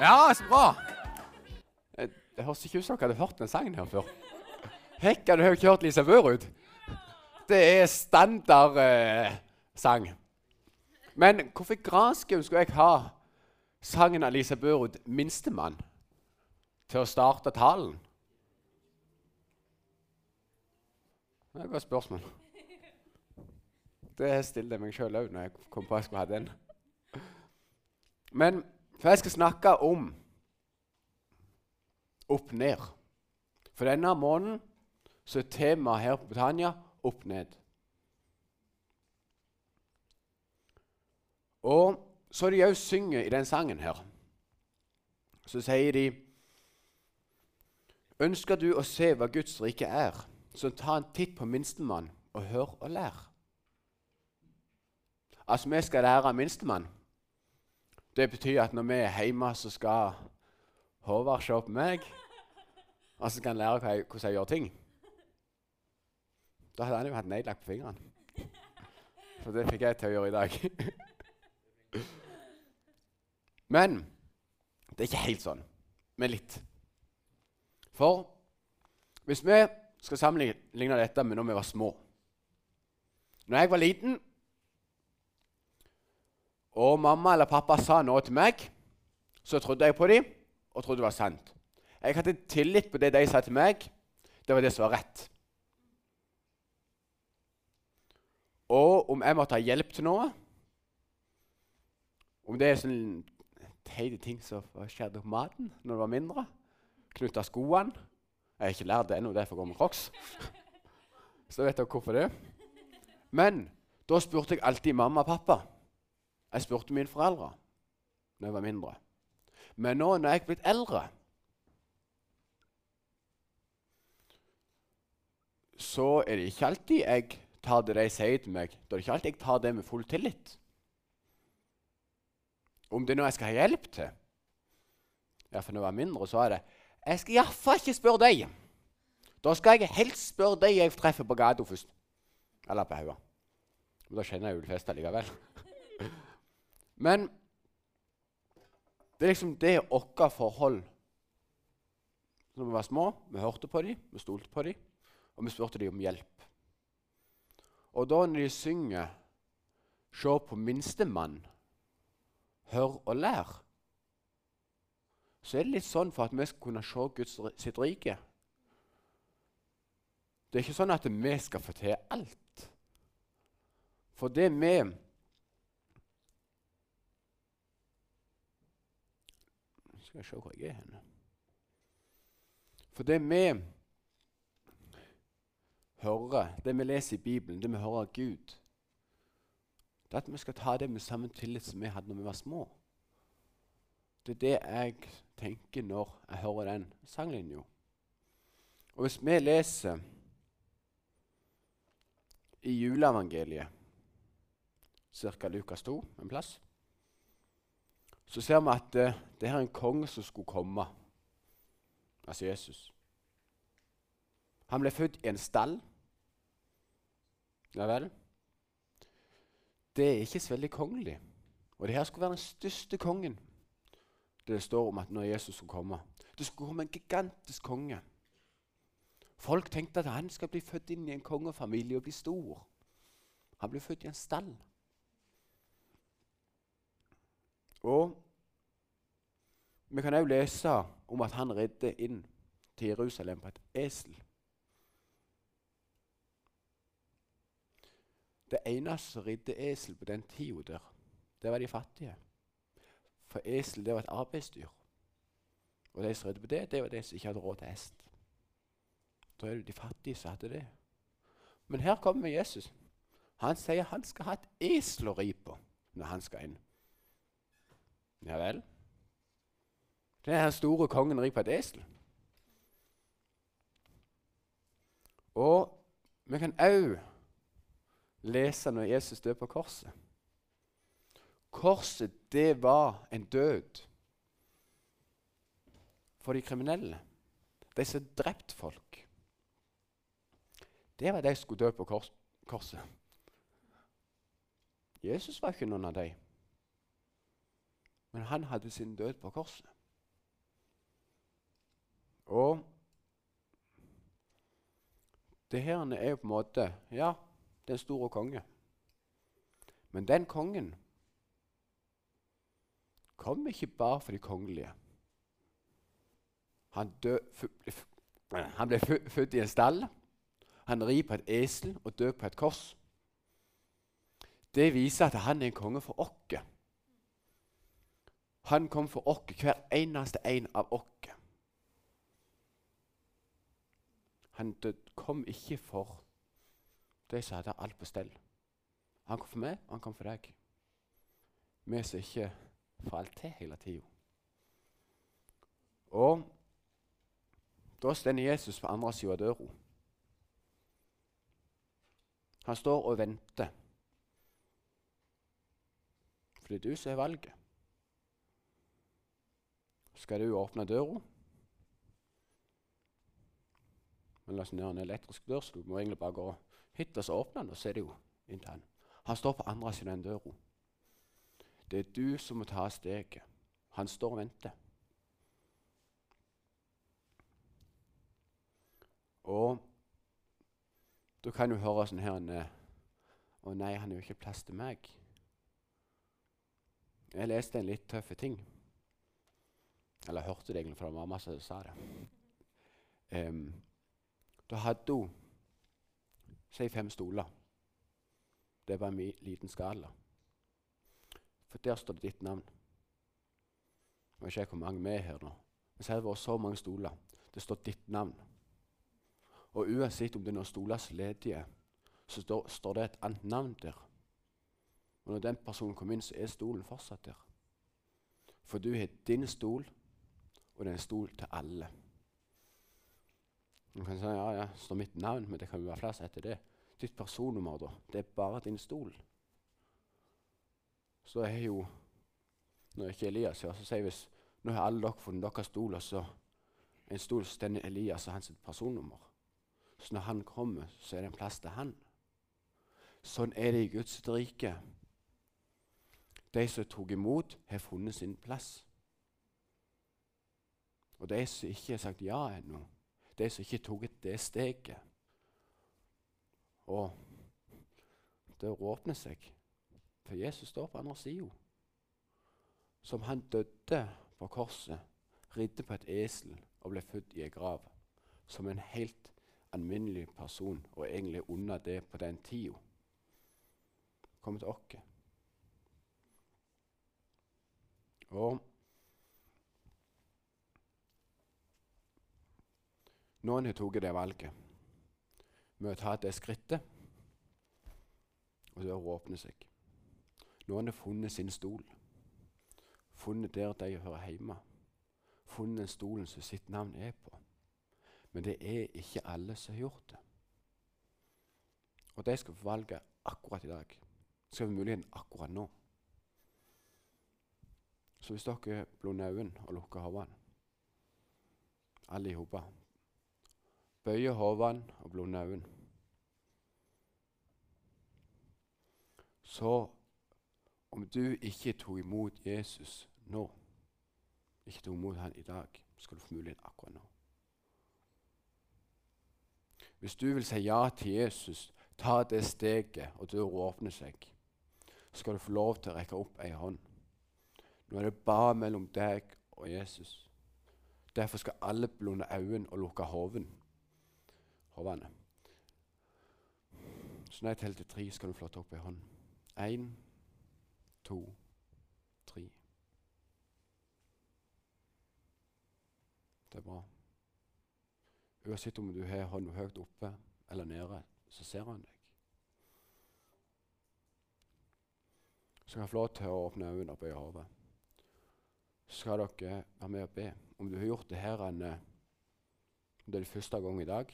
Ja, så bra! Det, det høres ikke ut som dere hadde hørt den sangen her før. Hekk, hadde dere hørt Lisa Børud? Det er standard eh. Men hvorfor granskum skulle jeg ha sangen av Lisa Børud 'Minstemann' til å starte talen? Det er et godt spørsmål. Det stiller jeg meg sjøl òg når jeg kom på at jeg skulle ha den. Men for jeg skal snakke om opp-ned. For denne måneden så er temaet her på Britannia opp-ned. Og så de òg synger i den sangen her, så sier de Ønsker du å se hva Guds rike er, så ta en titt på minstemann og hør og lær. Altså, vi skal lære minstemann. Det betyr at når vi er hjemme, så skal Håvard se på meg, og så skal han lære hvordan jeg gjør ting. Da hadde han jo hatt nedlagt på fingrene. For det fikk jeg til å gjøre i dag. Men det er ikke helt sånn, men litt. For hvis vi skal sammenligne dette med når vi var små Når jeg var liten, og mamma eller pappa sa noe til meg, så trodde jeg på dem og trodde det var sant. Jeg hadde tillit på det de sa til meg. Det var det som var rett. Og om jeg måtte ha hjelp til noe Om det er sånne teite ting som skjedde på maten når det var mindre Knytta skoene Jeg har ikke lært det ennå, derfor går jeg med crocs. Så vet dere hvorfor det. Men da spurte jeg alltid mamma og pappa. Jeg spurte mine foreldre da jeg var mindre. Men nå når jeg er blitt eldre så er det ikke alltid jeg tar det de sier til meg. Da er det ikke alltid jeg tar det med full tillit. Om det er noe jeg skal ha hjelp til ja, For når jeg var mindre, så er det Jeg skal iallfall ikke spørre deg. Da skal jeg helst spørre deg jeg treffer på gata først. Eller på hodet. Da kjenner jeg jo de fleste likevel. Men det er liksom det vårt forhold Når vi var små, vi hørte på dem, vi stolte på dem og vi spurte dem om hjelp. Og da når de synger 'Se på minstemann, hør og lær', så er det litt sånn for at vi skal kunne se Guds sitt rike. Det er ikke sånn at vi skal få til alt. For det vi Skal jeg se hvor jeg er henne. For det vi hører, det vi leser i Bibelen, det vi hører av Gud, det er at vi skal ta det med samme tillit som vi hadde når vi var små. Det er det jeg tenker når jeg hører den sanglinja. Og hvis vi leser i juleevangeliet, ca. Lukas 2, en plass, så ser vi at det det er en konge som skulle komme, altså Jesus. Han ble født i en stall. Ja vel? Det er ikke så veldig kongelig. Og det her skulle være den største kongen. Det, det står om at når Jesus skulle komme. Det skulle komme en gigantisk konge. Folk tenkte at han skal bli født inn i en kongefamilie og bli stor. Han ble født i en stall. Og vi kan òg lese om at han redde inn til Jerusalem på et esel. Det eneste som ridde esel på den tida der, det var de fattige. For esel det var et arbeidsdyr. Og de som redde på det, det var de som ikke hadde råd til hest. Da er det de fattige som hadde det. Men her kommer Jesus. Han sier han skal ha et esel å ri på når han skal inn. Ja vel? Den store kongen rir på et esel. Og vi kan òg lese når Jesus døde på korset. Korset, det var en død for de kriminelle. De som drept folk. Det var de som skulle dø på korset. Jesus var ikke noen av dem. Men han hadde sin død på korset. Og det her er jo på en måte Ja, den store konge. Men den kongen kom ikke bare for de kongelige. Han, dø, han ble født i en stall. Han rir på et esel og dør på et kors. Det viser at han er en konge for oss. Han kom for oss, hver eneste en av oss. Han kom ikke for de som hadde alt på stell. Han kom for meg, og han kom for deg. Vi som ikke får alt til hele tida. Og da står Jesus på andre sida av døra. Han står og venter. For det er du som har valget. Skal du åpne døra? Men la oss ned en elektrisk dør, så du må egentlig bare gå hit og så åpne den, og så er det jo inn til han. Han står på andre siden av den døra. Det er du som må ta steget. Han står og venter. Og da kan du høre sånn her Å nei, han er jo ikke plass til meg. Jeg leste en litt tøff ting. Eller hørte det egentlig fra mamma som sa det. Um, da hadde hun si fem stoler. Det var en liten skala. For der står det ditt navn. Jeg vet ikke hvor mange vi er her nå. Men så har det vært så mange stoler. Det står ditt navn. Og uansett om det er noen stoler som ledige, så står, står, det et annet navn der. Og når den personen kommer inn, så er stolen fortsatt der. For du har din stol, og det er en stol til alle. Du kan si ja, ja, står mitt navn, men det kan jo være flere som heter det. Ditt personnummer, da. Det er bare din stol. Så er jo Når ikke Elias her, så sier hvis nå har alle dere funnet deres stol, og så en stol står Elias og hans personnummer. Så når han kommer, så er det en plass til han. Sånn er det i Guds rike. De som tok imot, har funnet sin plass. Og de som ikke har sagt ja ennå, de som ikke tok det steget Og det åpner seg. For Jesus står på andre sida. Som han døde på korset, ridde på et esel og ble født i ei grav. Som en helt alminnelig person, og egentlig under det på den tida. Kom til oss. Og Noen har tatt det valget med å ta det skrittet, og det åpner seg. Noen har funnet sin stol. Funnet der de hører hjemme. Funnet den stolen som sitt navn er på. Men det er ikke alle som har gjort det. Og de skal få valget akkurat i dag. Skal få muligheten akkurat nå. Så hvis dere blunder øynene og lukker hodene, alle i hopet Bøyer hodene og blunder øynene. Så om du ikke tok imot Jesus nå, ikke tok imot han i dag, skal du få muligheten akkurat nå. Hvis du vil si ja til Jesus, ta det steget, og døra åpner seg, skal du få lov til å rekke opp ei hånd. Nå er det bare mellom deg og Jesus. Derfor skal alle blunde øynene og lukke hodene. Så når jeg teller til tre, skal du flotte opp ei hånd. Én, to, tre. Det er bra. Uansett om du har hånda høyt oppe eller nede, så ser han deg. Så kan jeg få lov til å åpne øynene og bøye hodet. Så skal dere være med og be. Om du har gjort det her en, det er det første gang i dag,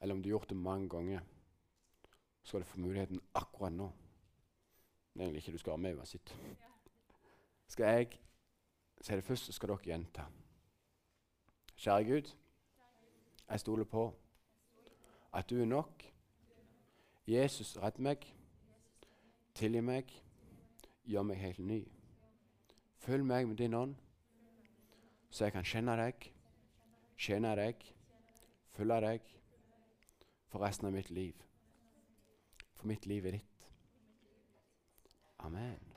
eller om du har gjort det mange ganger, så skal du få muligheten akkurat nå. Det er egentlig ikke du skal være med uansett. Skal jeg si det først, så skal dere gjenta. Kjære Gud. Jeg stoler på at du er nok. Jesus, redd meg. Tilgi meg. Gjør meg helt ny. Følg meg med din ånd, så jeg kan kjenne deg tjene deg, følge deg for resten av mitt liv. For mitt liv er ditt. Amen.